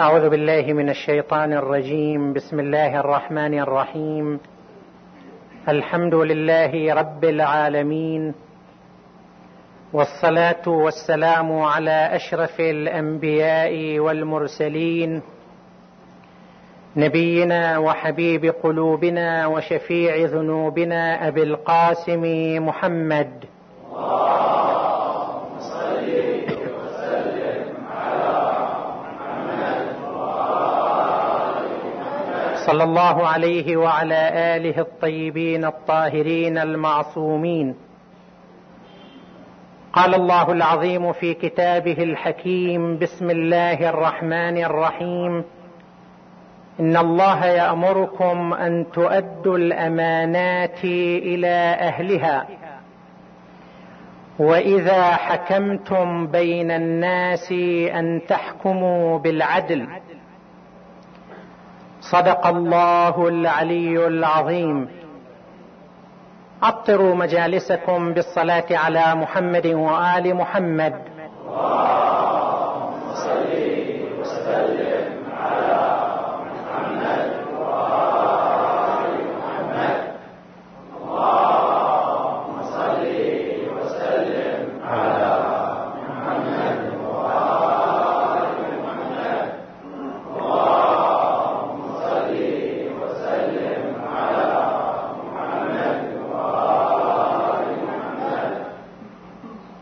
أعوذ بالله من الشيطان الرجيم. بسم الله الرحمن الرحيم. الحمد لله رب العالمين. والصلاة والسلام على أشرف الأنبياء والمرسلين. نبينا وحبيب قلوبنا وشفيع ذنوبنا أبي القاسم محمد. صلى الله عليه وعلى آله الطيبين الطاهرين المعصومين. قال الله العظيم في كتابه الحكيم بسم الله الرحمن الرحيم. إن الله يأمركم أن تؤدوا الأمانات إلى أهلها. وإذا حكمتم بين الناس أن تحكموا بالعدل. صدق الله العلي العظيم. عطروا مجالسكم بالصلاة على محمد وآل محمد.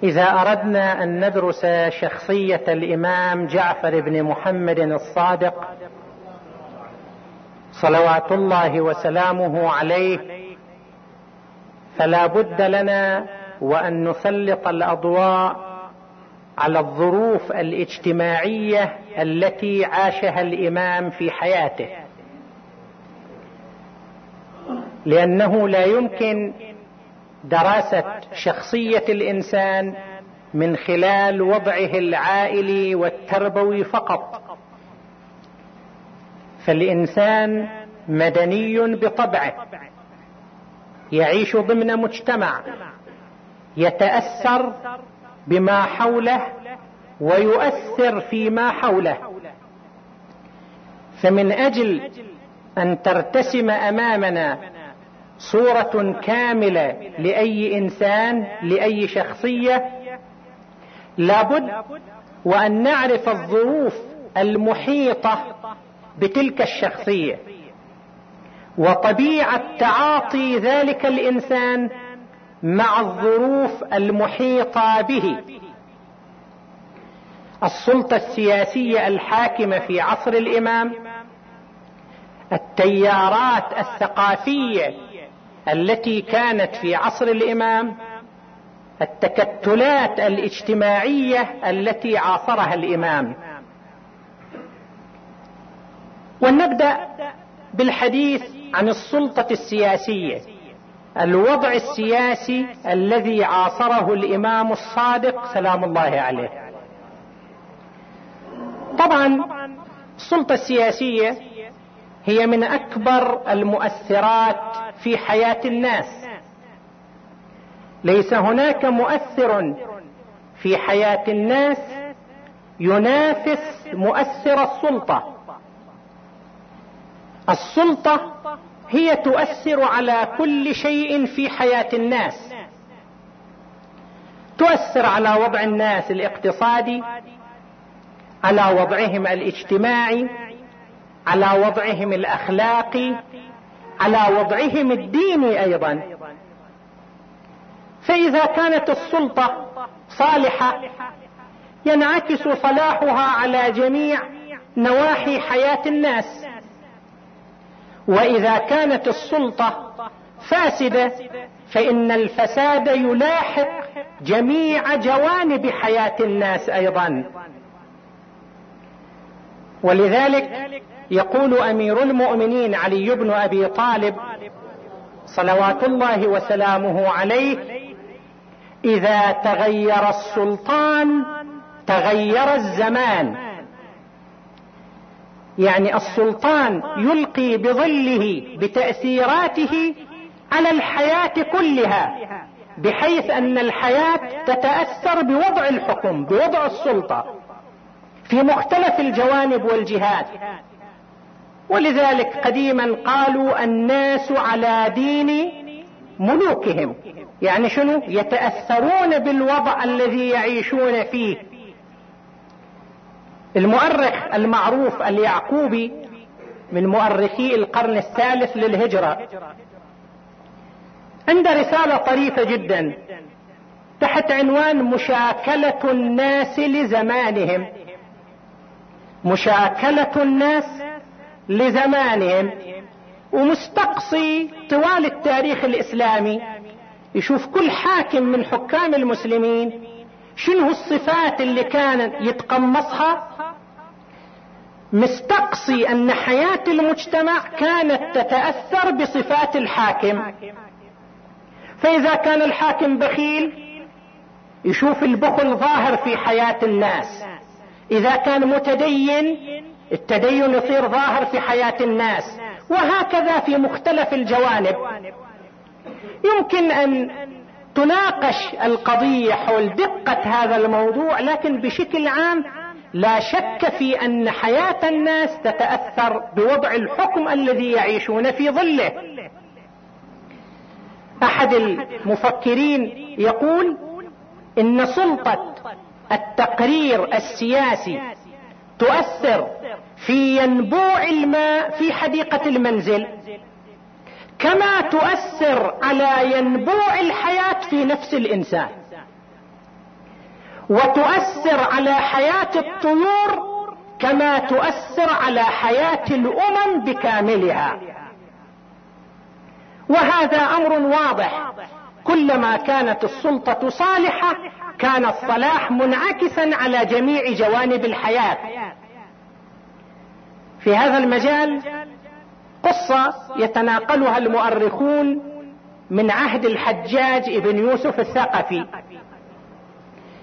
إذا أردنا أن ندرس شخصية الإمام جعفر بن محمد الصادق صلوات الله وسلامه عليه فلا بد لنا وأن نسلط الأضواء على الظروف الاجتماعية التي عاشها الإمام في حياته. لأنه لا يمكن دراسه شخصية الإنسان من خلال وضعه العائلي والتربوي فقط. فالإنسان مدني بطبعه. يعيش ضمن مجتمع. يتأثر بما حوله ويؤثر فيما حوله. فمن أجل أن ترتسم أمامنا صورة كاملة لأي إنسان لأي شخصية. لابد وأن نعرف الظروف المحيطة بتلك الشخصية. وطبيعة تعاطي ذلك الإنسان مع الظروف المحيطة به. السلطة السياسية الحاكمة في عصر الإمام التيارات الثقافية التي كانت في عصر الإمام التكتلات الاجتماعية التي عاصرها الإمام. ولنبدا بالحديث عن السلطة السياسية الوضع السياسي الذي عاصره الإمام الصادق سلام الله عليه. طبعا السلطة السياسية هي من أكبر المؤثرات في حياة الناس. ليس هناك مؤثر في حياة الناس ينافس مؤثر السلطة. السلطة هي تؤثر على كل شيء في حياة الناس. تؤثر على وضع الناس الاقتصادي على وضعهم الاجتماعي على وضعهم الأخلاقي على وضعهم الديني أيضا. فإذا كانت السلطة صالحة ينعكس صلاحها على جميع نواحي حياة الناس. وإذا كانت السلطة فاسدة فإن الفساد يلاحق جميع جوانب حياة الناس أيضا. ولذلك يقول أمير المؤمنين علي بن أبي طالب صلوات الله وسلامه عليه إذا تغير السلطان تغير الزمان. يعني السلطان يلقي بظله بتأثيراته على الحياة كلها بحيث أن الحياة تتأثر بوضع الحكم بوضع السلطة. في مختلف الجوانب والجهات. ولذلك قديما قالوا الناس على دين ملوكهم. يعني شنو؟ يتأثرون بالوضع الذي يعيشون فيه. المؤرخ المعروف اليعقوبي من مؤرخي القرن الثالث للهجرة. عنده رسالة طريفة جدا. تحت عنوان مشاكلة الناس لزمانهم. مشاكلة الناس لزمانهم ومستقصي طوال التاريخ الإسلامي يشوف كل حاكم من حكام المسلمين شنو الصفات اللي كان يتقمصها. مستقصي أن حياة المجتمع كانت تتأثر بصفات الحاكم. فإذا كان الحاكم بخيل يشوف البخل ظاهر في حياة الناس. إذا كان متدين التدين يصير ظاهر في حياة الناس وهكذا في مختلف الجوانب. يمكن أن تناقش القضية حول دقة هذا الموضوع لكن بشكل عام لا شك في أن حياة الناس تتأثر بوضع الحكم الذي يعيشون في ظله. أحد المفكرين يقول إن سلطة التقرير السياسي تؤثر في ينبوع الماء في حديقة المنزل كما تؤثر على ينبوع الحياة في نفس الإنسان وتؤثر على حياة الطيور كما تؤثر على حياة الأمم بكاملها. وهذا أمر واضح. كلما كانت السلطة صالحة كان الصلاح منعكسا على جميع جوانب الحياة. في هذا المجال قصة يتناقلها المؤرخون من عهد الحجاج ابن يوسف الثقفي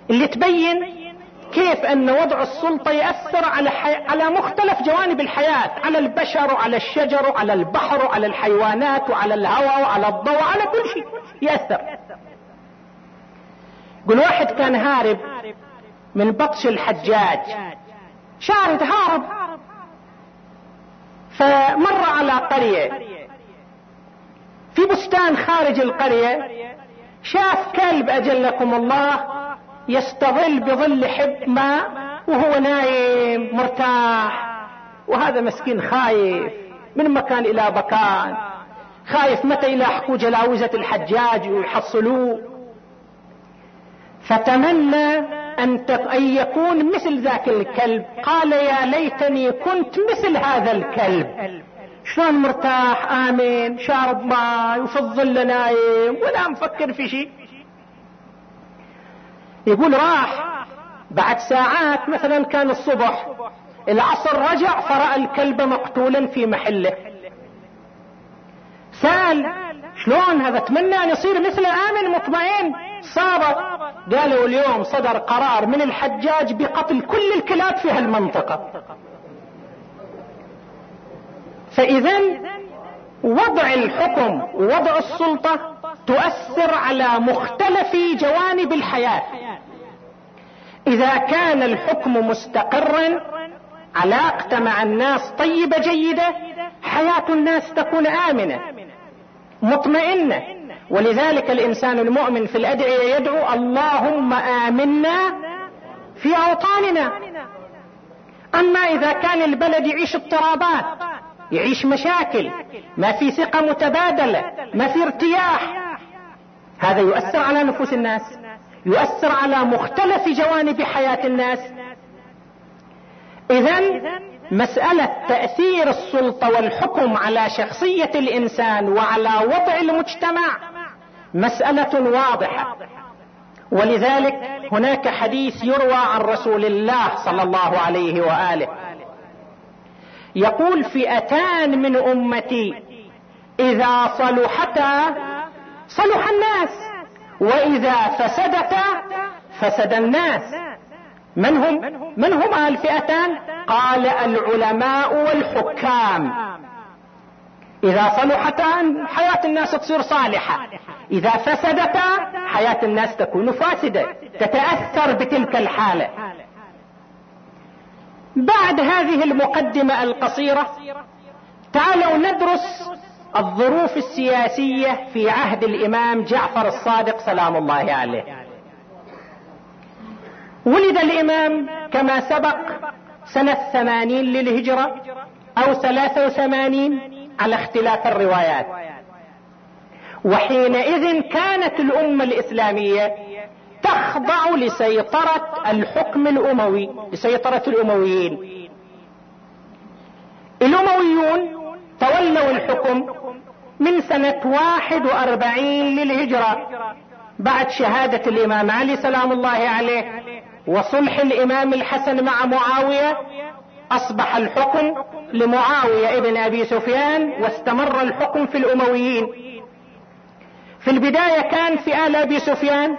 اللي تبين كيف أن وضع السلطة يأثر على, حي... على مختلف جوانب الحياة على البشر وعلى الشجر وعلى البحر وعلى الحيوانات وعلى الهواء وعلى الضوء على كل شيء يأثر. يقول واحد كان هارب من بطش الحجاج. شارد هارب. فمر على قرية. في بستان خارج القرية. شاف كلب أجلكم الله. يستظل بظل ماء وهو نايم مرتاح. وهذا مسكين خايف من مكان إلى مكان. خايف متى يلاحقوا جلاوزة الحجاج ويحصلوه. فتمنى أن يكون مثل ذاك الكلب. قال يا ليتني كنت مثل هذا الكلب. شلون مرتاح؟ امن شارب ماء وفي الظل نايم ولا مفكر في شيء. يقول راح. بعد ساعات مثلا كان الصبح العصر رجع فرأى الكلب مقتولا في محله. سأل شلون هذا؟ أتمنى أن يصير مثل آمن مطمئن. صار قالوا اليوم صدر قرار من الحجاج بقتل كل الكلاب في هالمنطقة. فاذا وضع الحكم ووضع السلطة تؤثر على مختلف جوانب الحياة. إذا كان الحكم مستقرا علاقته مع الناس طيبة جيدة حياة الناس تكون آمنة مطمئنة. ولذلك الإنسان المؤمن في الأدعية يدعو اللهم آمنا في أوطاننا. أما إذا كان البلد يعيش اضطرابات يعيش مشاكل ما في ثقة متبادلة ما في ارتياح هذا يؤثر على نفوس الناس يؤثر على مختلف جوانب حياة الناس. اذا مسألة تأثير السلطة والحكم على شخصية الإنسان وعلى وضع المجتمع مسألة واضحة. ولذلك هناك حديث يروى عن رسول الله صلى الله عليه وآله. يقول فئتان من أمتي إذا صلحتا صلح الناس. وإذا فسدتا فسد الناس. من هم؟ من هما الفئتان؟ قال العلماء والحكام. إذا صلحتا حياة الناس تصير صالحة. إذا فسدتا حياة الناس تكون فاسدة تتأثر بتلك الحالة. بعد هذه المقدمة القصيرة تعالوا ندرس الظروف السياسية في عهد الإمام جعفر الصادق سلام الله عليه. ولد الإمام كما سبق سنة ثمانين للهجرة أو ثلاثة وثمانين على اختلاف الروايات. وحينئذ كانت الأمة الإسلامية تخضع لسيطرة الحكم الأموي لسيطرة الأمويين. الأمويون تولوا الحكم من سنة واحد وأربعين للهجرة بعد شهادة الإمام علي سلام الله عليه وصلح الإمام الحسن مع معاوية أصبح الحكم لمعاوية ابن أبي سفيان واستمر الحكم في الأمويين. في البداية كان في آل أبي سفيان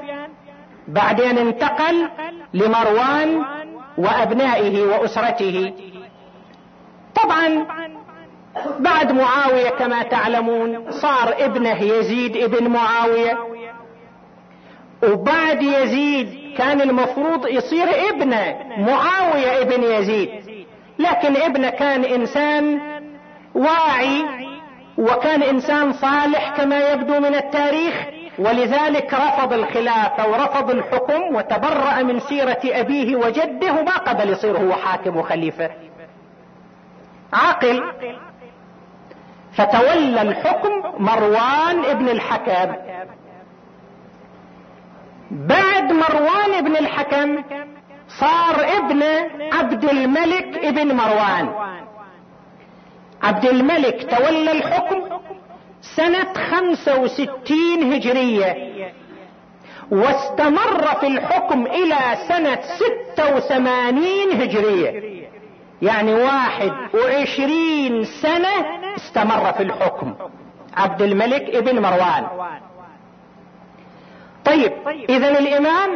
بعدين انتقل لمروان وأبنائه وأسرته. طبعا بعد معاوية كما تعلمون صار ابنه يزيد ابن معاوية. وبعد يزيد كان المفروض يصير ابنه معاوية ابن يزيد. لكن ابنه كان إنسان واعي وكان إنسان صالح كما يبدو من التاريخ. ولذلك رفض الخلافة ورفض الحكم وتبرأ من سيرة أبيه وجده ما قبل يصير هو حاكم وخليفة. عاقل فتولى الحكم مروان ابن الحكم. بعد مروان ابن الحكم صار ابن عبد الملك ابن مروان. عبد الملك تولى الحكم سنة خمسة وستين هجرية واستمر في الحكم إلى سنة ستة وثمانين هجرية. يعني واحد وعشرين سنة استمر في الحكم. عبد الملك ابن مروان. طيب إذا الإمام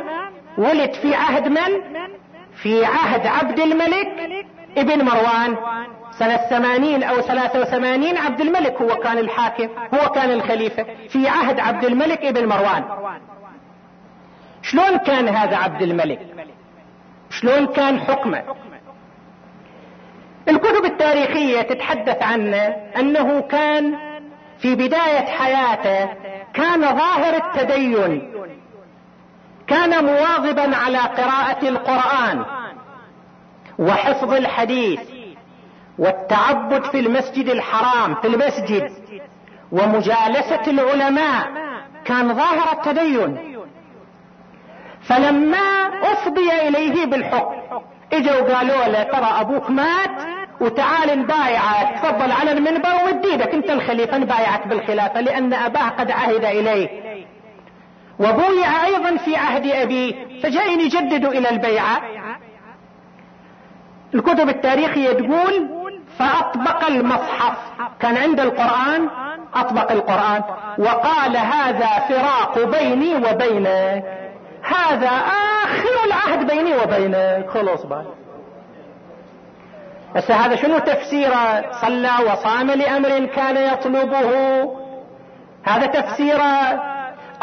ولد في عهد من؟ في عهد عبد الملك ابن مروان. سنة ثمانين أو ثلاثة وثمانين عبد الملك هو كان الحاكم هو كان الخليفة في عهد عبد الملك ابن مروان. شلون كان هذا عبد الملك؟ شلون كان حكمه؟ الكتب التاريخية تتحدث عنه أنه كان في بداية حياته كان ظاهر التدين كان مواظبا على قراءة القرآن وحفظ الحديث والتعبد في المسجد الحرام في المسجد ومجالسة العلماء كان ظاهر التدين. فلما أفضي إليه بالحكم إجوا قالوا له ترى أبوك مات؟ وتعال نبايعك تفضل على المنبر وديدك انت الخليفة نبايعك بالخلافة لأن أباه قد عهد اليه وبويع أيضا في عهد ابيه فجايين يجددوا إلى البيعة. الكتب التاريخية تقول فأطبق المصحف. كان عند القرآن أطبق القرآن. وقال هذا فراق بيني وبينك. هذا آخر العهد بيني وبينك. خلاص بقى بس هذا شنو تفسيره صلى وصام لأمر كان يطلبه؟ هذا تفسيره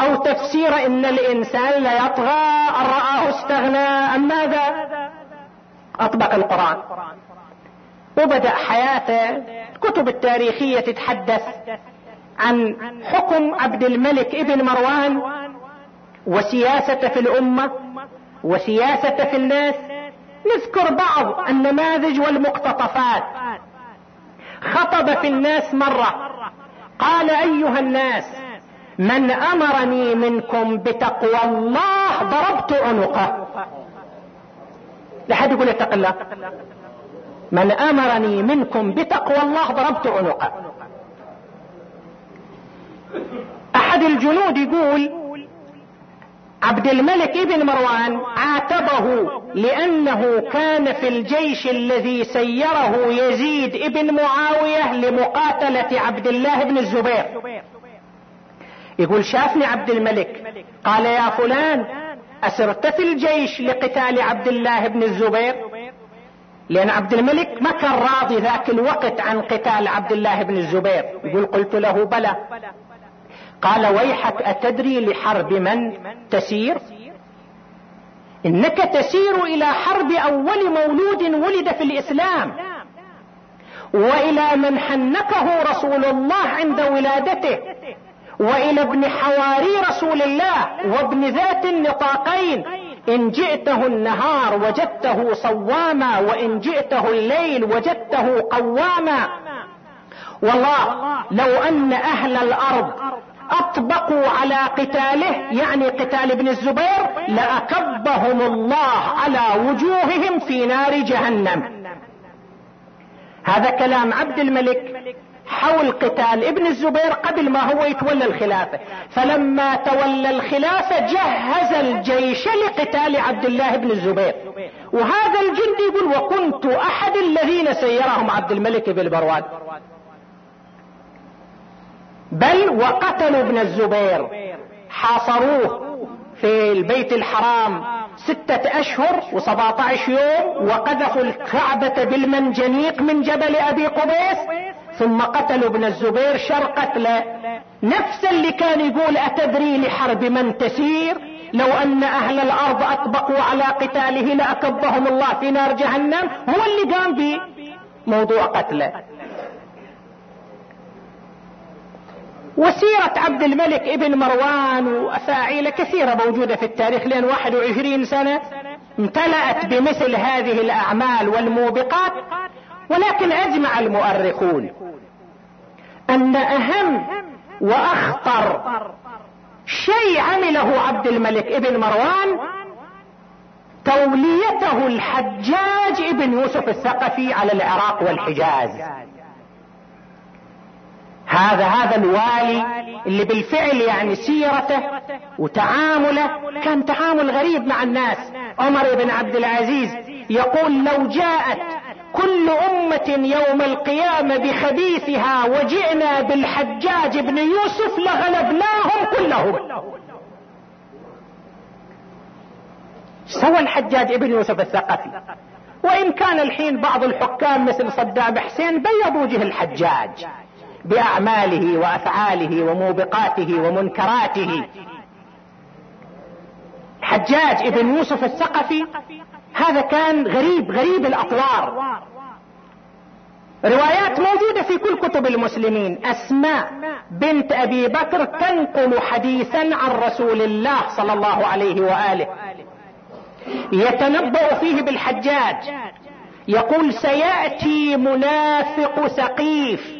أو تفسير إن الإنسان لا يطغى أن رآه استغنى أم ماذا؟ أطبق القرآن. وبدأ حياته الكتب التاريخية تتحدث عن حكم عبد الملك ابن مروان وسياسته في الأمة وسياسته في الناس نذكر بعض النماذج والمقتطفات. خطب في الناس مرة قال أيها الناس من أمرني منكم بتقوى الله ضربت عنقه. لحد يقول اتق الله. من أمرني منكم بتقوى الله ضربت عنقه. أحد الجنود يقول عبد الملك ابن مروان عاتبه لأنه كان في الجيش الذي سيره يزيد ابن معاوية لمقاتلة عبد الله بن الزبير. يقول شافني عبد الملك. قال يا فلان أسرت في الجيش لقتال عبد الله بن الزبير لأن عبد الملك ما كان راضي ذاك الوقت عن قتال عبد الله بن الزبير. يقول قلت له بلى. قال ويحك أتدري لحرب من تسير؟ إنك تسير إلى حرب أول مولود ولد في الإسلام. وإلى من حنكه رسول الله عند ولادته. وإلى ابن حواري رسول الله وابن ذات النطاقين. إن جئته النهار وجدته صواما وإن جئته الليل وجدته قواما. والله لو أن أهل الأرض أطبقوا على قتاله يعني قتال ابن الزبير لأكبهم الله على وجوههم في نار جهنم. هذا كلام عبد الملك حول قتال ابن الزبير قبل ما هو يتولى الخلافة. فلما تولى الخلافة جهز الجيش لقتال عبد الله بن الزبير. وهذا الجندي يقول وكنت أحد الذين سيرهم عبد الملك بن مروان بل وقتلوا ابن الزبير. حاصروه في البيت الحرام ستة وسبعة عشر يوم وقذفوا الكعبة بالمنجنيق من جبل أبي قبيس ثم قتلوا ابن الزبير شر قتله نفس اللي كان يقول أتدري لحرب من تسير؟ لو أن أهل الأرض أطبقوا على قتاله لأكبهم الله في نار جهنم هو اللي قام بموضوع قتله. وسيرة عبد الملك ابن مروان وأفاعيل كثيرة موجودة في التاريخ لأن 21 سنة امتلأت بمثل هذه الأعمال والموبقات ولكن أجمع المؤرخون أن أهم وأخطر شيء عمله عبد الملك ابن مروان توليته الحجاج ابن يوسف الثقفي على العراق والحجاز. هذا هذا الوالي اللي بالفعل يعني سيرته وتعامله كان تعامل غريب مع الناس. عمر بن عبد العزيز يقول لو جاءت كل أمة يوم القيامة بخبيثها وجئنا بالحجاج بن يوسف لغلبناهم كلهم. سوى الحجاج بن يوسف الثقفي. وإن كان الحين بعض الحكام مثل صدام حسين بيض وجه الحجاج. بأعماله وأفعاله وموبقاته ومنكراته. حجاج ابن يوسف الثقفي هذا كان غريب غريب الأطوار. روايات موجودة في كل كتب المسلمين. أسماء بنت أبي بكر تنقل حديثا عن رسول الله صلى الله عليه وآله. يتنبأ فيه بالحجاج. يقول سيأتي منافق سقيف.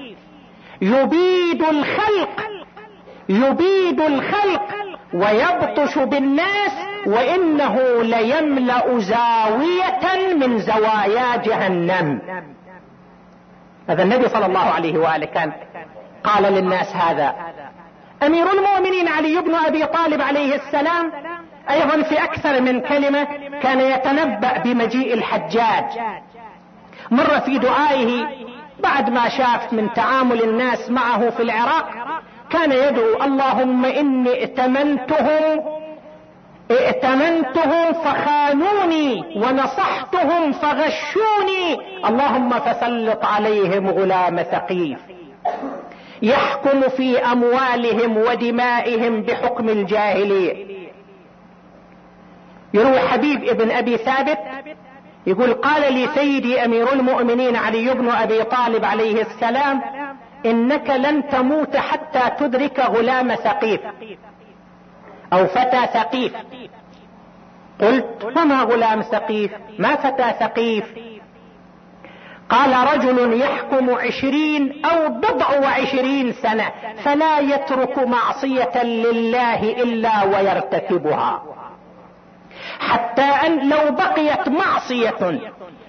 يبيد الخلق يبيد الخلق ويبطش بالناس وإنه ليملأ زاوية من زوايا جهنم. هذا النبي صلى الله عليه وآله كان قال للناس هذا. أمير المؤمنين علي بن أبي طالب عليه السلام أيضا في أكثر من كلمة كان يتنبأ بمجيء الحجاج. مر في دعائه بعد ما شاف من تعامل الناس معه في العراق كان يدعو اللهم إني ائتمنتهم ائتمنتهم فخانوني ونصحتهم فغشوني. اللهم فسلط عليهم غلام ثقيف. يحكم في أموالهم ودمائهم بحكم الجاهلية. يروي حبيب ابن أبي ثابت يقول قال لي سيدي أمير المؤمنين علي بن أبي طالب عليه السلام إنك لن تموت حتى تدرك غلام ثقيف أو فتى ثقيف. قلت وما غلام ثقيف؟ ما فتى ثقيف؟ قال رجل يحكم عشرين أو بضع وعشرين سنة فلا يترك معصية لله إلا ويرتكبها. حتى أن لو بقيت معصية.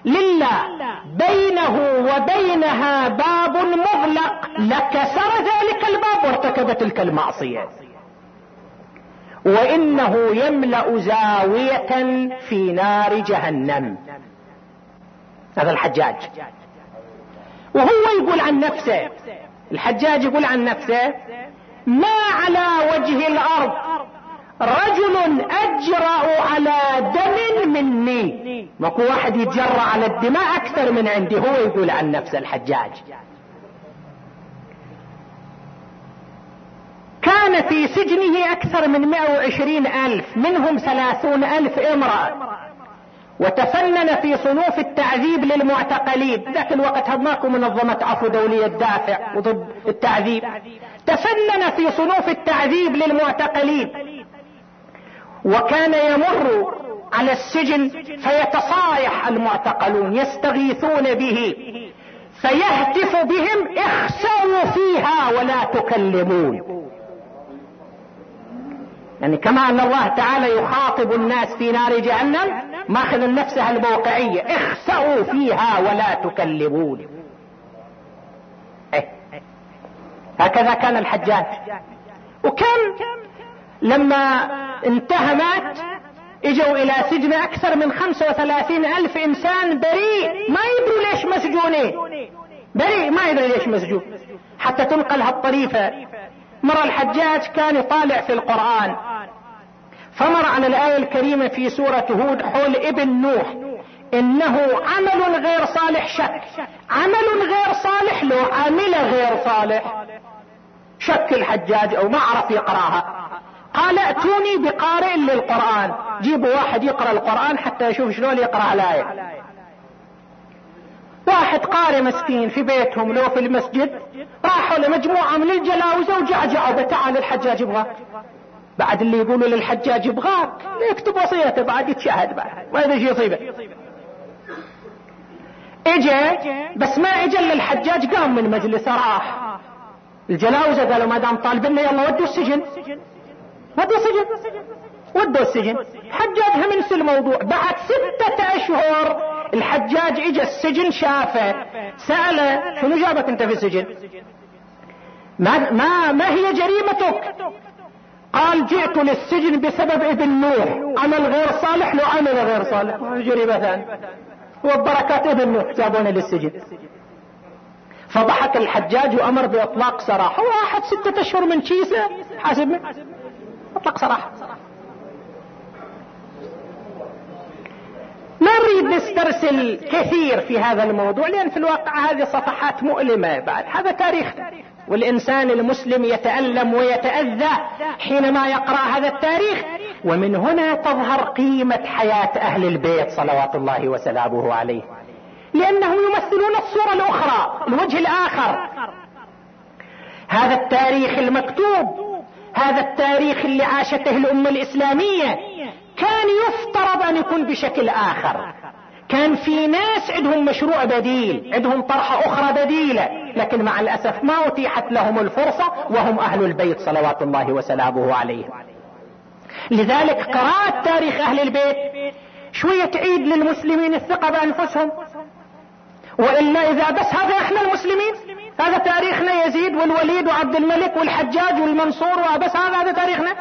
لله بينه وبينها باب مغلق. لكسر ذلك الباب وارتكب تلك المعصية. وإنه يملأ زاوية في نار جهنم. هذا الحجاج. وهو يقول عن نفسه الحجاج يقول عن نفسه ما على وجه الأرض رجل أجرأ على دم مني. ماكو واحد يتجرأ على الدماء أكثر من عندي هو يقول عن نفسه الحجاج. كان في سجنه أكثر من 120 ألف منهم 30 ألف امرأة. وتفنن في صنوف التعذيب للمعتقلين. ذاك الوقت هبناكم منظمة عفو دولية تدافع وضد التعذيب. تفنن في صنوف التعذيب للمعتقلين. وكان يمر على السجن فيتصايح المعتقلون يستغيثون به فيهتف بهم اخسوا فيها ولا تكلمون. يعني كما أن الله تعالى يخاطب الناس في نار جهنم ماخذ نفسها الموقعية اخسأوا فيها ولا تكلمون. إيه. هكذا كان الحجاج. وكم لما انتهى مات اجوا إلى سجن أكثر من خمسة وثلاثين ألف انسان بريء. ما يدروا ليش مسجونين بريء ما يدري ليش مسجون. حتى تنقل هالطريفة مر الحجاج كان يطالع في القرآن. فمر على الآية الكريمة في سورة هود حول ابن نوح. إنه عمل غير صالح شك. عمل غير صالح لو عمل غير صالح. شك الحجاج أو ما عرف يقرأها. قال ائتوني بقارئ للقرآن. جيبوا واحد يقرأ القرآن حتى يشوف شلون يقرأ الآية. واحد قارئ مسكين في بيتهم لو في المسجد راحوا لمجموعة من الجلاوزة وجعجعوا تعال الحجاج يبغاك. بعد اللي يقولوا للحجاج يبغاك يكتب وصيته بعد يتشاهد بعد. ما يدري شو يصيبه. اجى بس ما اجى إلا الحجاج قام من مجلسه راح. الجلاوزة قالوا ما دام طالبنا يلا ودوا السجن. ودوا السجن ودوا السجن حجاج هم ينسى الموضوع. بعد ستة أشهر الحجاج اجى السجن شافه. سأله شنو جابك أنت في السجن؟ ما, ما, ما هي جريمتك؟ قال جئت للسجن بسبب ابن نوح. عمل غير صالح لو عمل غير صالح. جريمة ثانية؟ وبركات ابن نوح جابوني للسجن. فضحك الحجاج وأمر بإطلاق سراح واحد ستة أشهر من كيسة. حاسب أطلق سراح ما نريد نسترسل كثير في هذا الموضوع لأن في الواقع هذه صفحات مؤلمة بعد. هذا تاريخ. والإنسان المسلم يتألم ويتأذى حينما يقرأ هذا التاريخ ومن هنا تظهر قيمة حياة أهل البيت صلوات الله وسلامه عليه. لانهم يمثلون الصورة الأخرى الوجه الآخر. هذا التاريخ المكتوب هذا التاريخ اللي عاشته الأمة الإسلامية. كان يفترض أن يكون بشكل آخر. كان في ناس عندهم مشروع بديل عندهم طرحة أخرى بديلة. لكن مع الأسف ما أتيحت لهم الفرصة وهم أهل البيت صلوات الله وسلامه عليهم. لذلك قراءة تاريخ أهل البيت. شوية تعيد للمسلمين الثقة بأنفسهم. وإلا إذا بس هذا إحنا المسلمين. هذا تاريخنا يزيد والوليد وعبد الملك والحجاج والمنصور وبس هذا هذا تاريخنا.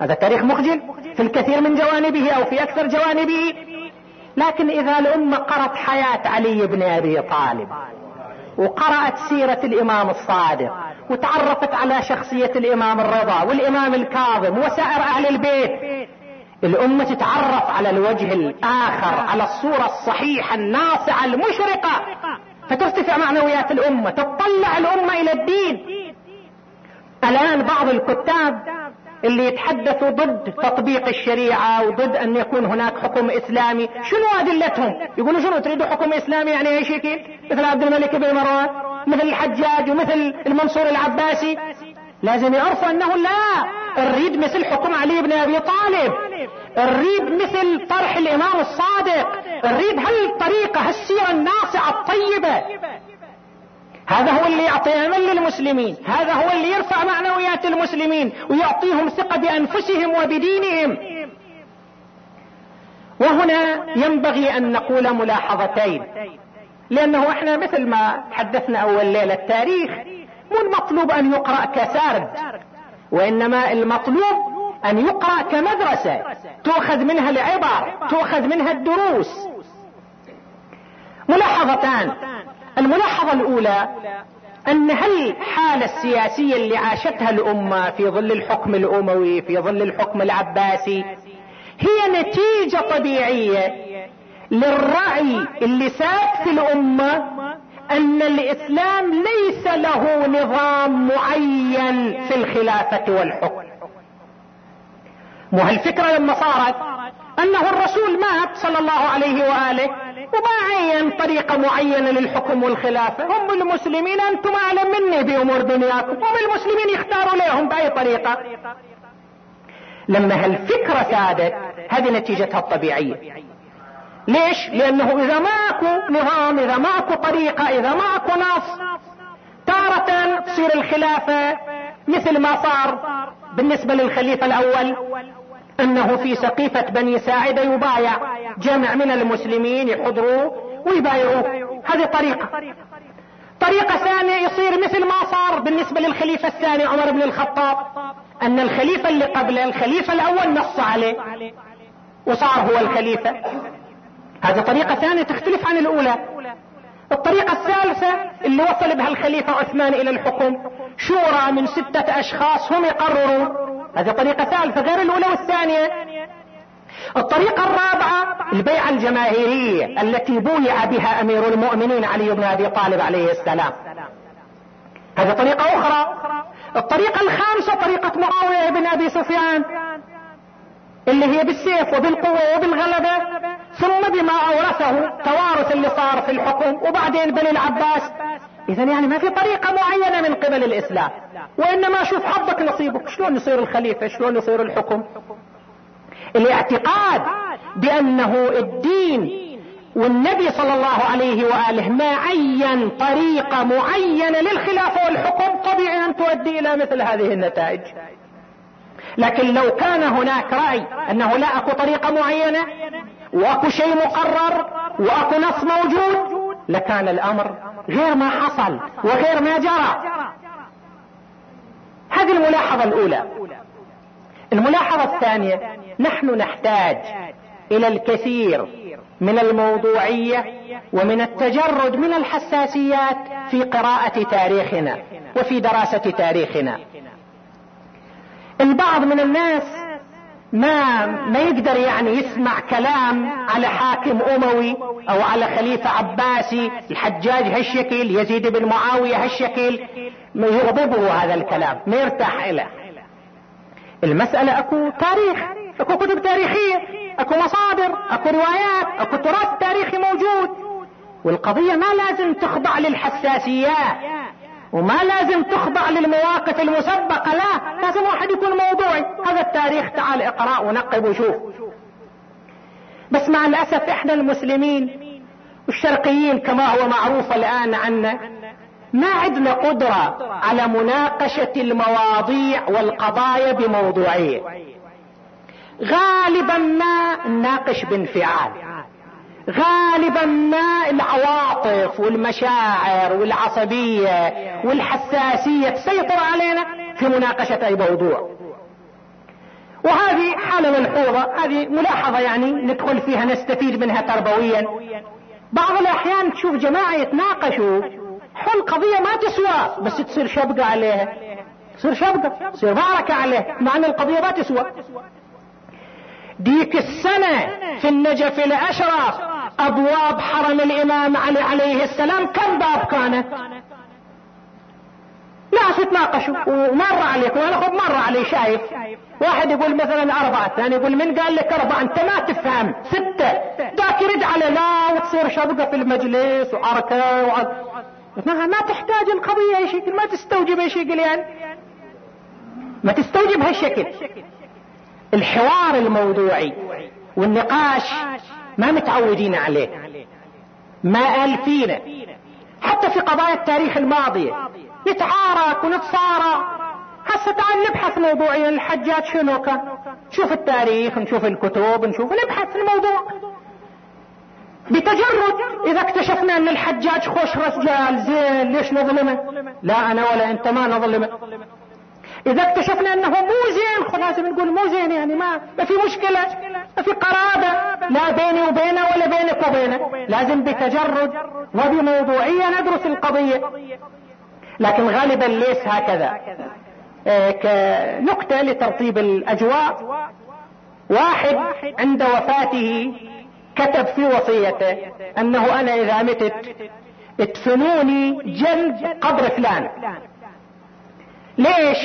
هذا تاريخ مخجل في الكثير من جوانبه أو في أكثر جوانبه. لكن إذا الأمة قرأت حياة علي بن أبي طالب وقرأت سيرة الإمام الصادق وتعرفت على شخصية الإمام الرضا والإمام الكاظم وسائر أهل البيت الأمة تتعرف على الوجه الآخر على الصورة الصحيحة الناصعة المشرقة. فترتفع معنويات الأمة تطلع الأمة إلى الدين. الآن بعض الكتاب اللي يتحدثوا ضد تطبيق الشريعة وضد أن يكون هناك حكم إسلامي شنو أدلتهم؟ يقولوا شنو تريدوا حكم إسلامي يعني أي شكل مثل عبد الملك بن مروان مثل الحجاج ومثل المنصور العباسي. لازم يعرفوا أنه لا نريد مثل حكم علي بن أبي طالب. نريد مثل طرح الإمام الصادق. نريد هالطريقة هالسيرة الناصعة الطيبة؟ هذا هو اللي يعطي امل للمسلمين. هذا هو اللي يرفع معنويات المسلمين ويعطيهم ثقة بأنفسهم وبدينهم. وهنا ينبغي أن نقول ملاحظتين. لأنه إحنا مثل ما تحدثنا أول ليلة التاريخ مو المطلوب أن يقرأ كسرد وإنما المطلوب أن يقرأ كمدرسة. تؤخذ منها العبر تؤخذ منها الدروس. ملاحظتان. الملاحظة الأولى أن هالحالة السياسية اللي عاشتها الأمة في ظل الحكم الأموي في ظل الحكم العباسي هي نتيجة طبيعية للرأي اللي ساد في الأمة أن الإسلام ليس له نظام معين في الخلافة والحكم. مو هالفكرة لما صارت أنه الرسول مات صلى الله عليه وآله وما عين طريقة معينة للحكم والخلافة. هم المسلمين أنتم أعلم مني بأمور دنياكم. هم المسلمين يختاروا لهم بأي طريقة. لما هالفكرة سادت هذه نتيجتها الطبيعية. ليش؟ لأنه إذا ماكو نظام إذا ماكو طريقة إذا ماكو نص تارة تصير الخلافة مثل ما صار بالنسبة للخليفة الأول. أنه في سقيفة بني ساعدة يبايع. جمع من المسلمين يحضروا ويبايعوه هذه طريقة. طريقة ثانية يصير مثل ما صار بالنسبة للخليفة الثاني عمر بن الخطاب أن الخليفة اللي قبله الخليفة الأول نص عليه وصار هو الخليفة. هذه طريقة ثانية تختلف عن الأولى. الطريقة الثالثة اللي وصل بها الخليفة عثمان إلى الحكم شورى من ستة أشخاص هم يقررون هذه طريقة ثالثة غير الأولى والثانية. الطريقة الرابعة البيعة الجماهيرية التي بويع بها أمير المؤمنين علي بن أبي طالب عليه السلام. هذه طريقة أخرى. الطريقة الخامسة طريقة معاوية بن أبي سفيان اللي هي بالسيف وبالقوة وبالغلبة. ثم بما أورثه توارث اللي صار في الحكم وبعدين بني العباس. اذا يعني ما في طريقة معينة من قبل الإسلام وإنما شوف حظك نصيبك شلون يصير الخليفة شلون يصير الحكم؟ الاعتقاد بأنه الدين والنبي صلى الله عليه وآله ما عين طريقة معينة للخلافة والحكم طبيعي أن تؤدي إلى مثل هذه النتائج. لكن لو كان هناك رأي أنه لا أكو طريقة معينة واكو شيء مقرر واكو نص موجود. لكان الأمر غير ما حصل وغير ما جرى. هذه الملاحظة الأولى. الملاحظة الثانية نحن نحتاج إلى الكثير من الموضوعية ومن التجرد من الحساسيات في قراءة تاريخنا وفي دراسة تاريخنا. البعض من الناس ما ما يقدر يعني يسمع كلام على حاكم أموي أو على خليفة عباسي الحجاج هالشكل يزيد بن معاوية هالشكل. ما يغضبه هذا الكلام ما يرتاح له المسألة أكو تاريخ أكو كتب تاريخية أكو مصادر أكو روايات أكو تراث تاريخي موجود. والقضية ما لازم تخضع للحساسيات. وما لازم تخضع للمواقف المسبقة لا لازم واحد يكون موضوعي. هذا التاريخ تعال اقرأ ونقب وشوف. بس مع الأسف إحنا المسلمين والشرقيين كما هو معروف الآن عنا ما عندنا قدرة على مناقشة المواضيع والقضايا بموضوعية غالبا ما نناقش بانفعال. غالبا ما العواطف والمشاعر والعصبية والحساسية تسيطر علينا في مناقشة أي موضوع. وهذه حالة ملحوظة هذه ملاحظة يعني ندخل فيها نستفيد منها تربويا. بعض الأحيان تشوف جماعة يتناقشوا حل قضية ما تسوى بس تصير شبقة عليها. تصير شبقة تصير معركة عليها مع إن القضية ما تسوى. ديك السنة في النجف الأشرف أبواب حرم الإمام علي عليه السلام. كم باب كانت ناس يتناقشوا. ومر عليك. وأنا خب مر علي شايف. واحد يقول مثلا أربعة. الثاني يقول من قال لك أربعة؟ أنت ما تفهم. ستة. ذاك يرد على لا وتصير شبقة في المجلس وعركة وعد... ما تحتاج القضية أي شكل ما تستوجب أي شكل يعني ما تستوجب هالشكل. الحوار الموضوعي والنقاش ما متعودين عليه. ما قال فينا حتى في قضايا التاريخ الماضية. نتعارك ونتصارى هسه تعال نبحث موضوعيا الحجاج شنو كان نشوف التاريخ نشوف الكتب نشوف نبحث في الموضوع. بتجرد إذا اكتشفنا أن الحجاج خوش رجال زين ليش نظلمه؟ لا أنا ولا أنت ما نظلمه. إذا اكتشفنا أنه مو مو زين يعني ما ما في مشكلة ما في قرابة لا بيني وبينه ولا بينك وبينه. لازم بتجرد وبموضوعية ندرس القضية. لكن غالبا ليس هكذا. آه، كنكتة لترطيب الأجواء. واحد عند وفاته كتب في وصيته أنه أنا إذا متت ادفنوني جنب قبر فلان. ليش؟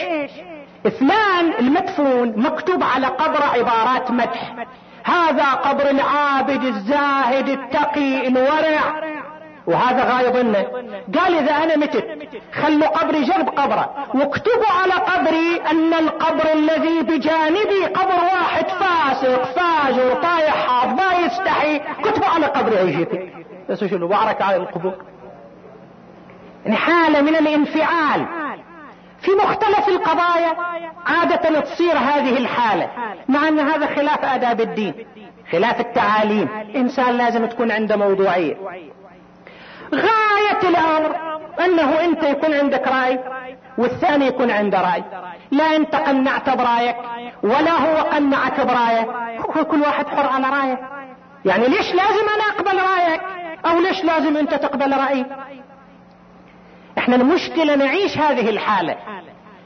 فلان المدفون مكتوب على قبر عبارات مدح. هذا قبر العابد الزاهد التقي الورع وهذا غايب ظنه قال إذا أنا متت خلوا قبري جنب قبره. واكتبوا على قبري أن القبر الذي بجانبي قبر واحد فاسق فاجر طايح حاط ما يستحي. كتبوا على قبري عيشتي بس شنو؟ بارك على القبور. يعني حالة من الانفعال. في مختلف القضايا عادة تصير هذه الحالة مع أن هذا خلاف آداب الدين خلاف التعاليم. إنسان لازم تكون عنده موضوعية. غاية الأمر أنه أنت يكون عندك رأي والثاني يكون عنده رأي. لا أنت قنعت برأيك ولا هو قنعك برايه كل واحد حر على رأيه. يعني ليش لازم أنا أقبل رأيك؟ أو ليش لازم أنت تقبل رأيي؟ إحنا المشكلة نعيش هذه الحالة.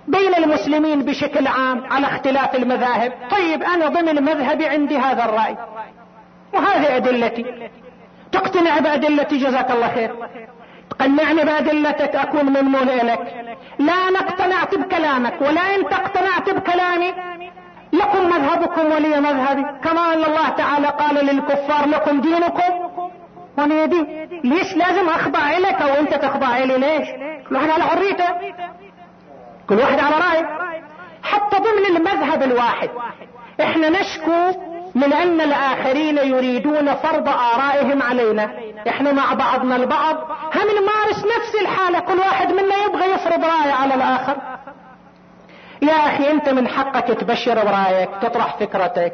بين المسلمين بشكل عام على اختلاف المذاهب. طيب أنا ضمن مذهبي عندي هذا الرأي. وهذه أدلتي. تقتنع بأدلتي؟ جزاك الله خير. تقنعني بأدلتك؟ أكون ممنون لك لا أنا اقتنعت بكلامك. ولا انت اقتنعت بكلامي لكم مذهبكم ولي مذهبي. كما أن الله تعالى قال للكفار لكم دينكم ولي دين. ليش لازم أخضع لك أو انت تخضع لي؟ ليش؟ كل واحد على حريته. كل واحد على رأيه. حتى ضمن المذهب الواحد إحنا نشكو من أن الآخرين يريدون فرض آرائهم علينا. إحنا مع بعضنا البعض. هم نمارس نفس الحالة. كل واحد منا يبغى يفرض راية على الآخر. يا أخي أنت من حقك تبشر برأيك تطرح فكرتك.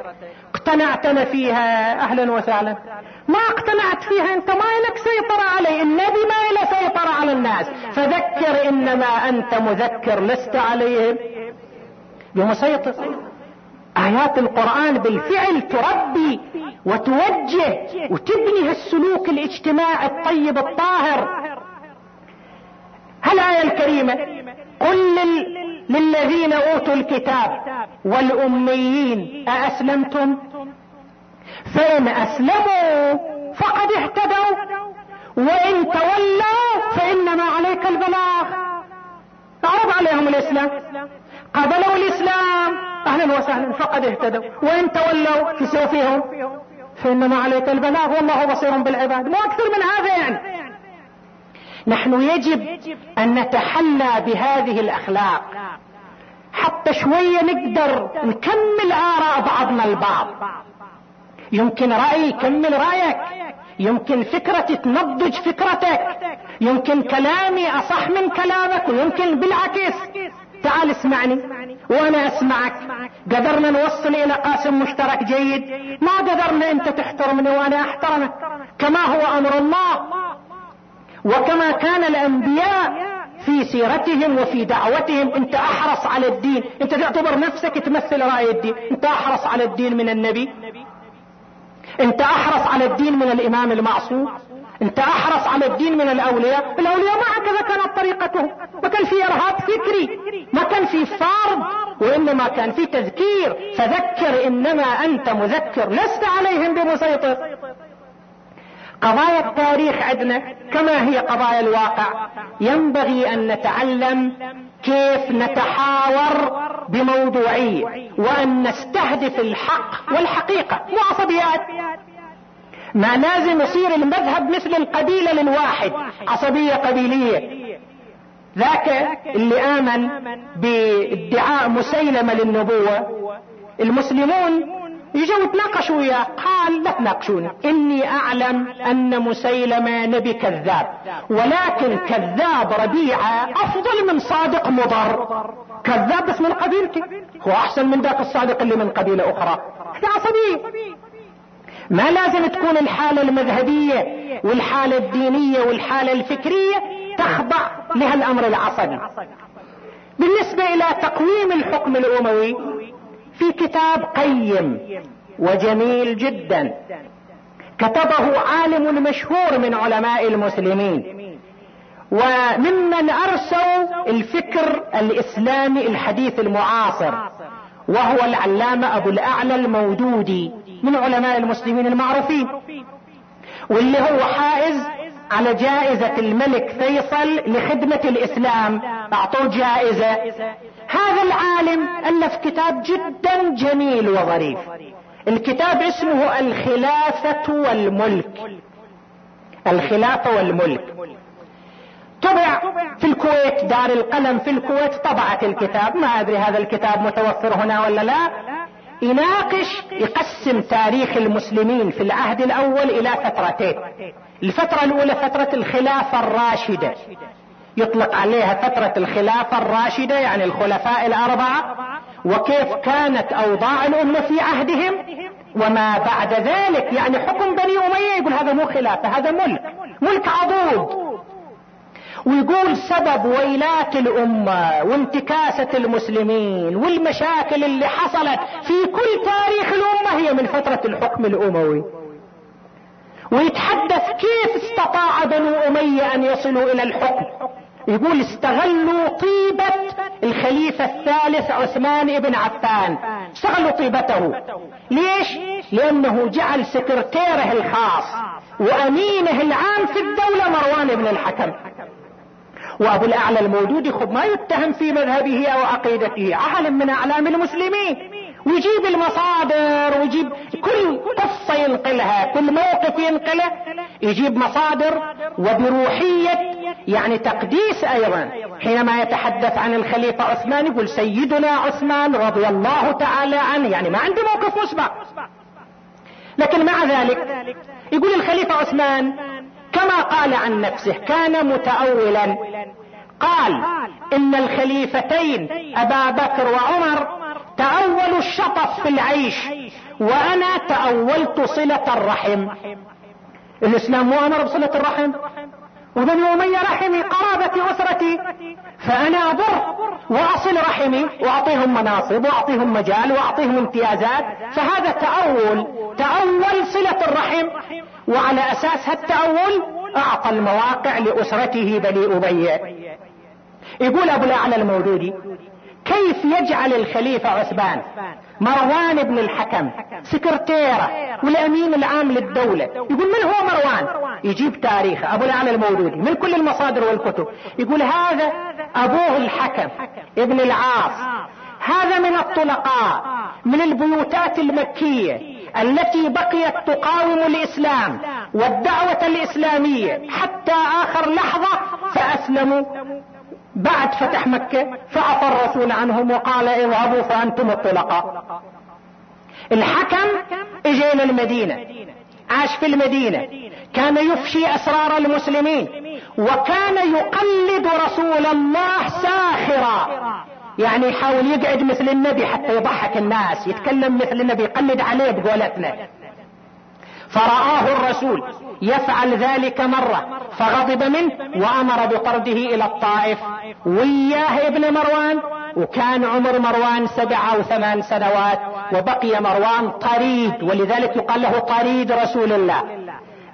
اقتنعت أنا فيها أهلا وسهلا. ما اقتنعت فيها أنت ما لك سيطرة علي. النبي ما له سيطرة على الناس. فذكر إنما أنت مذكر لست عليهم. بمسيطر. آيات القرآن بالفعل تربي وتوجه وتبني السلوك الاجتماعي الطيب الطاهر. هالآية الكريمة قل للذين أوتوا الكتاب والأميين أأسلمتم؟ فان أسلموا فقد اهتدوا. وإن تولوا فإنما عليك البلاغ. عرض عليهم الإسلام. قبلوا الإسلام. أهلا وسهلا. فقد اهتدوا. وإن تولوا في سوفهم فإنما عليك البلاغ. والله بصير بالعباد. مو أكثر من هذا يعني نحن يجب أن نتحلى بهذه الأخلاق. حتى شوية نقدر نكمل آراء بعضنا البعض. يمكن رأي يكمل رأيك. يمكن فكرتي تنضج فكرتك. يمكن كلامي أصح من كلامك ويمكن بالعكس. تعال اسمعني وأنا أسمعك. قدرنا نوصل إلى قاسم مشترك جيد. ما قدرنا أنت تحترمني وأنا أحترمك. كما هو أمر الله. وكما كان الأنبياء في سيرتهم وفي دعوتهم. أنت أحرص على الدين. أنت تعتبر نفسك تمثل رأي الدين. أنت أحرص على الدين من النبي. انت احرص على الدين من الامام المعصوم انت احرص على الدين من الاولياء الاولياء ما هكذا كانت طريقتهم. ما كان في ارهاب فكري ما كان في فرض وإنما كان في تذكير. فذكر إنما أنت مذكر لست عليهم بمسيطر. قضايا التاريخ عندنا كما هي قضايا الواقع. ينبغي أن نتعلم كيف نتحاور بموضوعية وأن نستهدف الحق والحقيقة مو عصبيات ما لازم يصير المذهب مثل القبيلة للواحد عصبية قبيلية. ذاك اللي آمن بادعاء مسيلمة للنبوة. المسلمون يجوا يتناقشوا وياه قال لا تناقشوني. إني أعلم أن مسيلمة نبي كذاب. ولكن كذاب ربيعة أفضل من صادق مضر. كذاب بس من قبيلتي هو أحسن من ذاك الصادق اللي من قبيلة أخرى. هذه عصبية ما لازم تكون الحالة المذهبية والحالة الدينية والحالة الفكرية تخضع لهالأمر العصبي. بالنسبة إلى تقويم الحكم الأموي في كتاب قيم وجميل جدا. كتبه عالم مشهور من علماء المسلمين. وممن ارسوا الفكر الإسلامي الحديث المعاصر وهو العلامة أبو الأعلى المودودي من علماء المسلمين المعروفين واللي هو حائز على جائزة الملك فيصل لخدمة الإسلام. أعطوه جائزة. هذا العالم ألف كتاب جدا جميل وظريف. الكتاب اسمه الخلافة والملك. الخلافة والملك. طبع في الكويت دار القلم في الكويت طبعت الكتاب. ما أدري هذا الكتاب متوفر هنا ولا لا. يناقش يقسم تاريخ المسلمين في العهد الأول إلى فترتين. الفترة الأولى فترة الخلافة الراشدة. يطلق عليها فترة الخلافة الراشدة يعني الخلفاء الأربعة وكيف كانت أوضاع الأمة في عهدهم وما بعد ذلك يعني حكم بني أمية يقول هذا مو خلافة هذا ملك ملك عضوض. ويقول سبب ويلات الأمة وانتكاسة المسلمين والمشاكل اللي حصلت في كل تاريخ الأمة هي من فترة الحكم الأموي. ويتحدث كيف استطاع بنو أمية أن يصلوا إلى الحكم. يقول استغلوا طيبة الخليفة الثالث عثمان بن عفان. استغلوا طيبته. ليش؟ لأنه جعل سكرتيره الخاص وأمينه العام في الدولة مروان بن الحكم. وأبو الأعلى الموجود خب ما يتهم في مذهبه أو عقيدته عالم من أعلام المسلمين. ويجيب المصادر ويجيب كل قصة ينقلها كل موقف ينقله يجيب مصادر وبروحية يعني تقديس أيضا. حينما يتحدث عن الخليفة عثمان يقول سيدنا عثمان رضي الله تعالى عنه يعني ما عنده موقف مسبق. لكن مع ذلك يقول الخليفة عثمان كما قال عن نفسه كان متأولا. قال إن الخليفتين أبا بكر وعمر تأولوا الشطف في العيش. وأنا تأولت صلة الرحم. الإسلام مو أمر بصلة الرحم. وبني امية رحمي قرابتي أسرتي. فأنا أبر وأصل رحمي. وأعطيهم مناصب وأعطيهم مجال وأعطيهم امتيازات. فهذا تأول. تأول صلة الرحم. وعلى أساس هالتأول أعطى المواقع لأسرته بني أبي. يقول أبو الأعلى المودودي كيف يجعل الخليفة عثمان؟ مروان بن الحكم سكرتيرة والأمين العام للدولة. يقول من هو مروان؟ يجيب تاريخه أبو الاعلى المودودي من كل المصادر والكتب. يقول هذا أبوه الحكم ابن العاص. هذا من الطلقاء من البيوتات المكية التي بقيت تقاوم الإسلام والدعوة الإسلامية. حتى آخر لحظة فأسلموا. بعد فتح مكة فعفى الرسول عنهم وقال اذهبوا فأنتم الطلقاء. الحكم اجى إلى المدينة عاش في المدينة كان يفشي أسرار المسلمين وكان يقلد رسول الله ساخرا. يعني يحاول يقعد مثل النبي حتى يضحك الناس يتكلم مثل النبي يقلد عليه بقولتنا. فرآه الرسول يفعل ذلك مرة فغضب منه وأمر بطرده إلى الطائف. وياه ابن مروان وكان عمر مروان سبع أو ثمان سنوات وبقي مروان طريد ولذلك يقال له طريد رسول الله.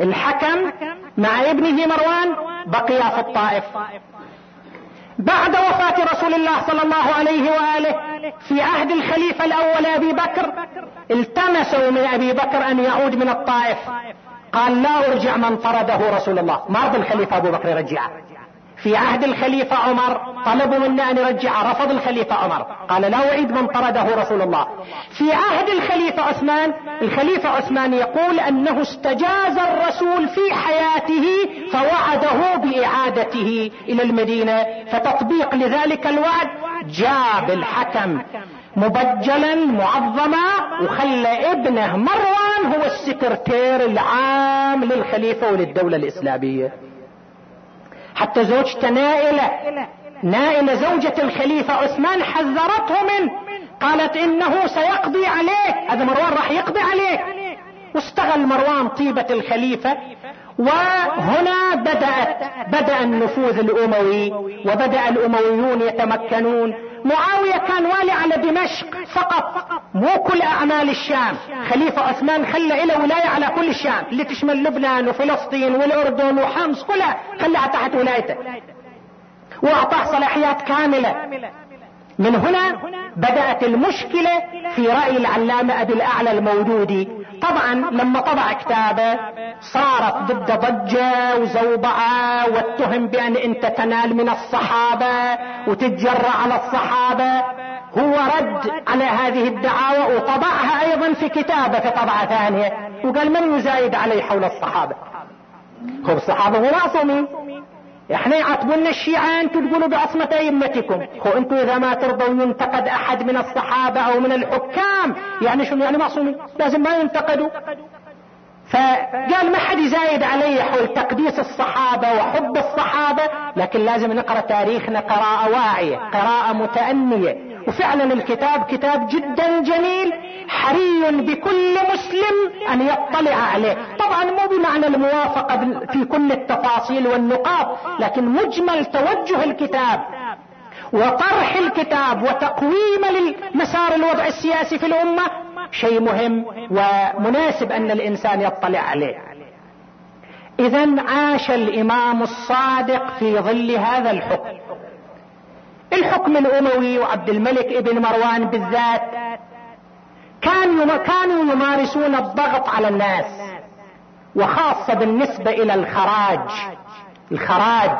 الحكم مع ابنه مروان بقي في الطائف. بعد وفاة رسول الله صلى الله عليه وآله في عهد الخليفة الأول أبي بكر التمسوا من أبي بكر أن يعود من الطائف. قال لا أرجع من طرده رسول الله. ما رضى الخليفة أبو بكر يرجعه. في عهد الخليفة عمر طلبوا منا أن نرجع رفض الخليفة عمر. قال لا أعيد من طرده رسول الله. في عهد الخليفة عثمان الخليفة عثمان يقول أنه استجاز الرسول في حياته فوعده بإعادته إلى المدينة فتطبيق لذلك الوعد جاب الحكم. مبجلا معظما وخلى ابنه مروان هو السكرتير العام للخليفة وللدولة الإسلامية. حتى زوجته نائلة. نائلة زوجة الخليفة عثمان حذرته منه قالت إنه سيقضي عليه هذا مروان راح يقضي عليه واستغل مروان طيبة الخليفة وهنا بدأت بدأ النفوذ الأموي وبدأ الأمويون يتمكنون. معاوية كان والي على دمشق فقط مو كل أعمال الشام. خليفة عثمان خلى له ولاية على كل الشام اللي تشمل لبنان وفلسطين والأردن وحمص كلها خلها تحت ولايته. وأعطاه صلاحيات كاملة. من هنا بدأت المشكلة في رأي العلامة أبي الأعلى الموجودي طبعا لما طبع كتابه صارت ضد ضجة وزوبعة واتهم بأن أنت تنال من الصحابة وتتجرأ على الصحابة. هو رد على هذه الدعاوى وطبعها أيضا في كتابه في طبعة ثانية. وقال من يزايد علي حول الصحابة؟ هم الصحابة مو معصومين. إحنا يعاتبونا الشيعة أنتم تقولوا بعصمة أئمتكم. خو أنتم إذا ما ترضوا ينتقد أحد من الصحابة أو من الحكام يعني شنو؟ يعني معصومين. لازم ما ينتقدوا. فقال ما حد يزايد علي حول تقديس الصحابة وحب الصحابة لكن لازم نقرأ تاريخنا قراءة واعية قراءة متأنية. وفعلا الكتاب كتاب جدا جميل حري بكل مسلم أن يطلع عليه. طبعا مو بمعنى الموافقة في كل التفاصيل والنقاط لكن مجمل توجه الكتاب وطرح الكتاب وتقويم لمسار الوضع السياسي في الأمة شيء مهم ومناسب أن الإنسان يطلع عليه. اذا عاش الإمام الصادق في ظل هذا الحكم. الحكم الأموي وعبد الملك ابن مروان بالذات كان كانوا يمارسون الضغط على الناس وخاصة بالنسبة إلى الخراج. الخراج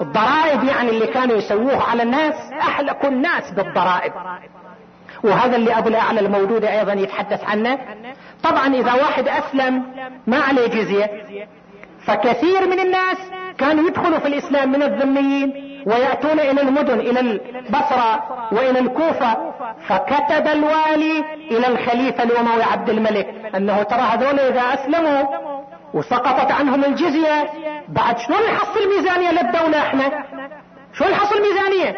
الضرائب يعني اللي كانوا يسووه على الناس احلقوا الناس بالضرائب. وهذا اللي أبو الأعلى الموجود أيضا يتحدث عنه. طبعا إذا واحد أسلم ما عليه جزية. فكثير من الناس كانوا يدخلوا في الإسلام من الذميين. ويأتون إلى المدن إلى البصرة وإلى الكوفة. فكتب الوالي إلى الخليفة الأموي عبد الملك أنه ترى هذول إذا أسلموا وسقطت عنهم الجزية بعد شلون نحصل ميزانية للدولة إحنا؟ شلون نحصل ميزانية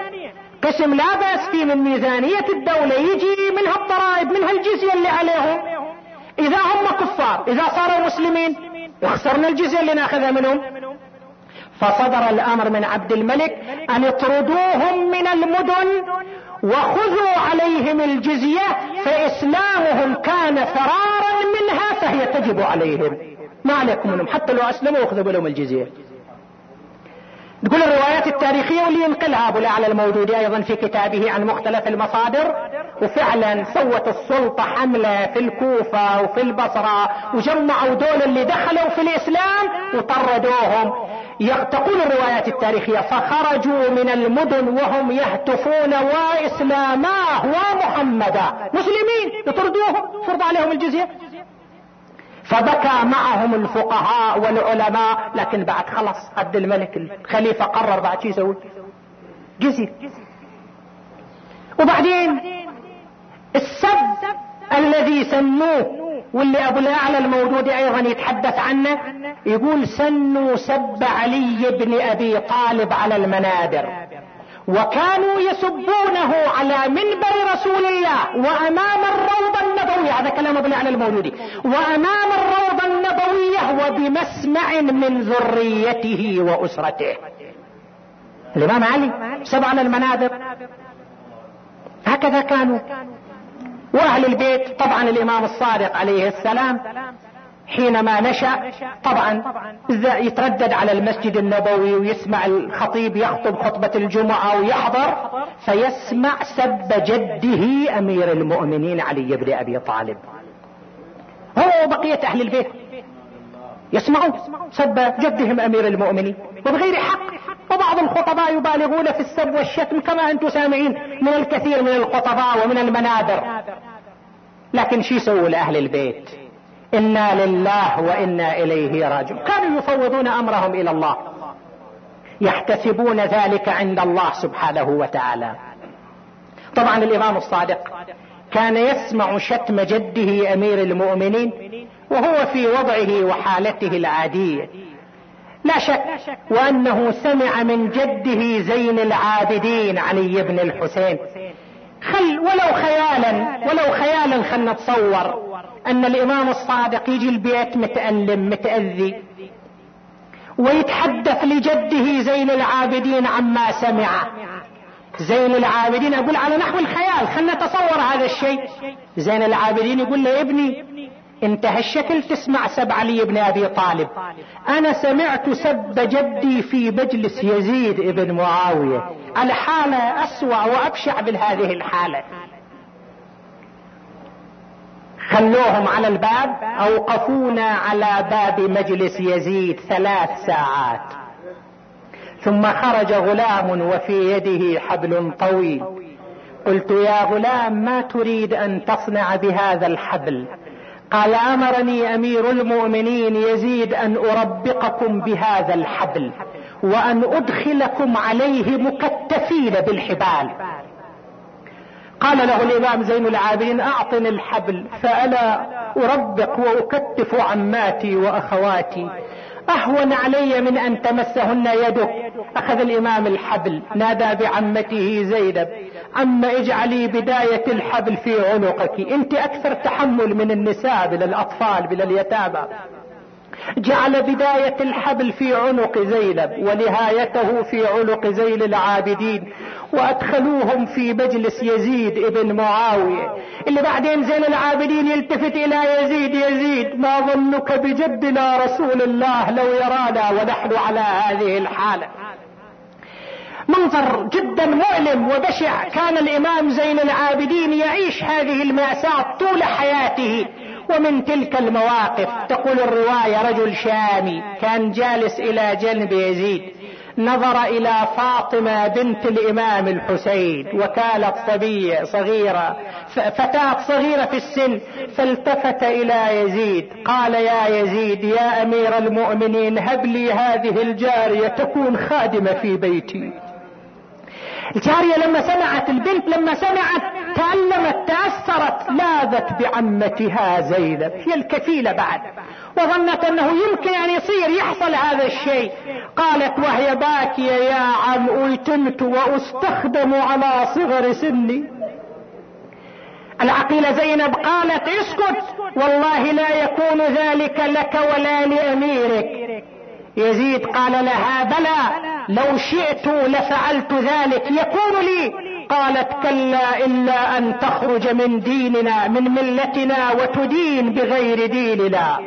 قسم لا بأس فيه من ميزانية الدولة يجي منها الضرائب منها الجزية اللي عليهم. إذا هم كفار إذا صاروا مسلمين وخسرنا الجزية اللي ناخذها منهم. فصدر الأمر من عبد الملك أن اطردوهم من المدن وخذوا عليهم الجزية فإسلامهم كان فرارا منها فهي تجب عليهم. ما عليكم منهم حتى لو أسلموا وخذوا لهم الجزية. تقول الروايات التاريخية واللي ينقلها ابو الاعلى الموجود أيضا في كتابه عن مختلف المصادر وفعلا سوت السلطة حملة في الكوفة وفي البصرة وجمعوا دول اللي دخلوا في الإسلام وطردوهم. تقول الروايات التاريخية فخرجوا من المدن وهم يهتفون واسلاماه ومحمدا. مسلمين يطردوهم فرض عليهم الجزية. فبكى معهم الفقهاء والعلماء لكن بعد خلص عبد الملك الخليفة قرر بعد شو يسوي؟ جزية وبعدين السب الذي سموه واللي أبو الأعلى الموجود أيضا يتحدث عنه يقول سنوا سب علي بن أبي طالب على المنابر. وكانوا يسبونه على منبر رسول الله وأمام الروضة النبوية. هذا كلام أبو الأعلى الموجودي وأمام الروضة النبوية وبمسمع من ذريته وأسرته. الإمام علي سب على المنابر. هكذا كانوا. وأهل البيت طبعا الإمام الصادق عليه السلام حينما نشأ طبعا يتردد على المسجد النبوي ويسمع الخطيب يخطب خطبة الجمعة ويحضر فيسمع سب جده أمير المؤمنين علي بن أبي طالب. هو وبقية أهل البيت. يسمعون سب جدهم أمير المؤمنين. وبغير حق وبعض الخطباء يبالغون في السب والشتم كما أنتم سامعين من الكثير من الخطباء ومن المنابر. لكن شو يسووا لأهل البيت. إنا لله وإنا إليه راجعون. كانوا يفوضون أمرهم إلى الله. يحتسبون ذلك عند الله سبحانه وتعالى. طبعا الإمام الصادق كان يسمع شتم جده أمير المؤمنين وهو في وضعه وحالته العادية. لا شك وأنه سمع من جده زين العابدين علي بن الحسين. خل ولو خيالا ولو خيالا خلنا نتصور أن الإمام الصادق يجي البيت متألم متأذي ويتحدث لجده زين العابدين عما سمع. زين العابدين أقول على نحو الخيال خلنا نتصور هذا الشيء. زين العابدين يقول له ابني انت هالشكل تسمع سب علي بن أبي طالب. أنا سمعت سب جدي في مجلس يزيد ابن معاوية. الحالة أسوأ وأبشع من هذه الحالة. خلوهم على الباب أوقفونا على باب مجلس يزيد ثلاث ساعات. ثم خرج غلام وفي يده حبل طويل. قلت يا غلام ما تريد أن تصنع بهذا الحبل؟ قال آمرني أمير المؤمنين يزيد أن أربقكم بهذا الحبل وأن أدخلكم عليه مكتفين بالحبال. قال له الإمام زين العابدين أعطني الحبل فألا أربق وأكتف عماتي وأخواتي. أهون علي من أن تمسهن يدك. أخذ الإمام الحبل نادى بعمته زينب. عم اجعلي بداية الحبل في عنقك أنت أكثر تحمل من النساء من الاطفال من اليتامى جعل بداية الحبل في عنق زينب ونهايته في عنق زين العابدين وأدخلوهم في مجلس يزيد ابن معاوية. اللي بعدين زين العابدين يلتفت إلى يزيد يزيد ما ظنك بجدنا رسول الله لو يرانا ونحن على هذه الحالة. منظر جدا مؤلم وبشع. كان الإمام زين العابدين يعيش هذه المأساة طول حياته ومن تلك المواقف. تقول الرواية رجل شامي كان جالس إلى جنب يزيد. نظر إلى فاطمة بنت الإمام الحسين وكانت صبية صغيرة فتاة صغيرة في السن فالتفت إلى يزيد. قال يا يزيد يا أمير المؤمنين هب لي هذه الجارية تكون خادمة في بيتي. الجارية لما سمعت البنت لما سمعت تألمت تأثرت لاذت بعمتها زينب هي الكفيلة بعد. وظنت أنه يمكن أن يصير يحصل هذا الشيء. قالت وهي باكية يا عم أيتمت وأستخدم على صغر سني. العقيلة زينب قالت اسكت والله لا يكون ذلك لك ولا لأميرك. يزيد قال لها بلى لو شئت لفعلت ذلك يكون لي. قالت كلا إلا أن تخرج من ديننا من ملتنا وتدين بغير ديننا.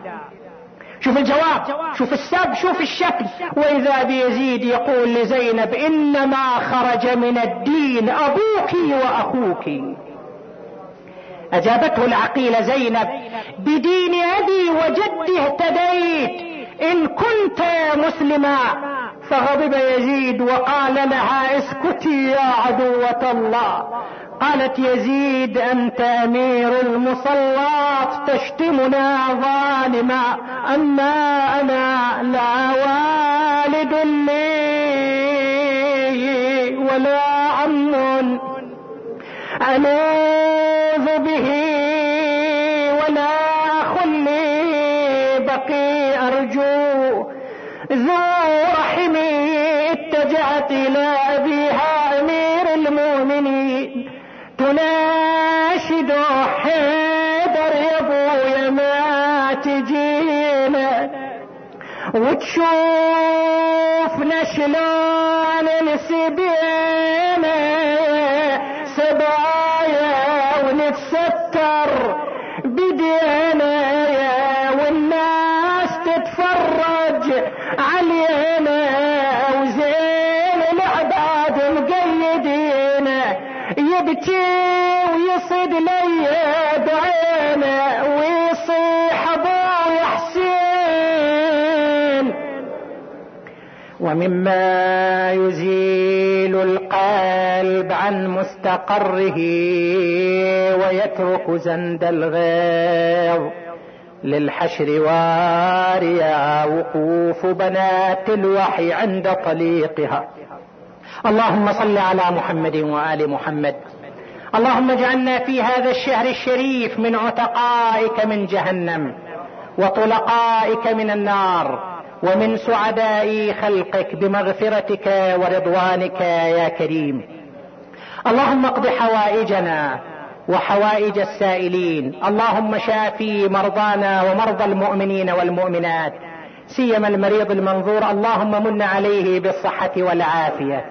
شوف الجواب شوف السب شوف الشكل. وإذا بيزيد يقول لزينب إنما خرج من الدين أبوك واخوك أجابته العقيلة زينب بدين أبي وجدي اهتديت. إن كنت مسلما فغضب يزيد وقال لها اسكتي يا عدوة الله. قالت يزيد أنت أمير المصلات تشتمنا ظالما أما أنا لا والد لي ولا عم الوذ به ذو رحمي اتجهت إلى أبيها أمير المؤمنين. تناشد حيدر يا ابويا ما تجينا وتشوفنا شلون نسبينا سبايا ومما يزيل القلب عن مستقره ويترك زند الغيظ للحشر واريا وقوف بنات الوحي عند طليقها. اللهم صل على محمد وآل محمد. اللهم اجعلنا في هذا الشهر الشريف من عتقائك من جهنم وطلقائك من النار ومن سعداء خلقك بمغفرتك ورضوانك يا كريم. اللهم اقض حوائجنا وحوائج السائلين. اللهم شافي مرضانا ومرضى المؤمنين والمؤمنات. سيما المريض المنظور اللهم من عليه بالصحة والعافية.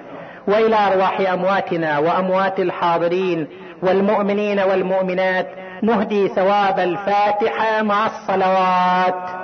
وإلى أرواح أمواتنا وأموات الحاضرين والمؤمنين والمؤمنات نهدي ثواب الفاتحة مع الصلوات.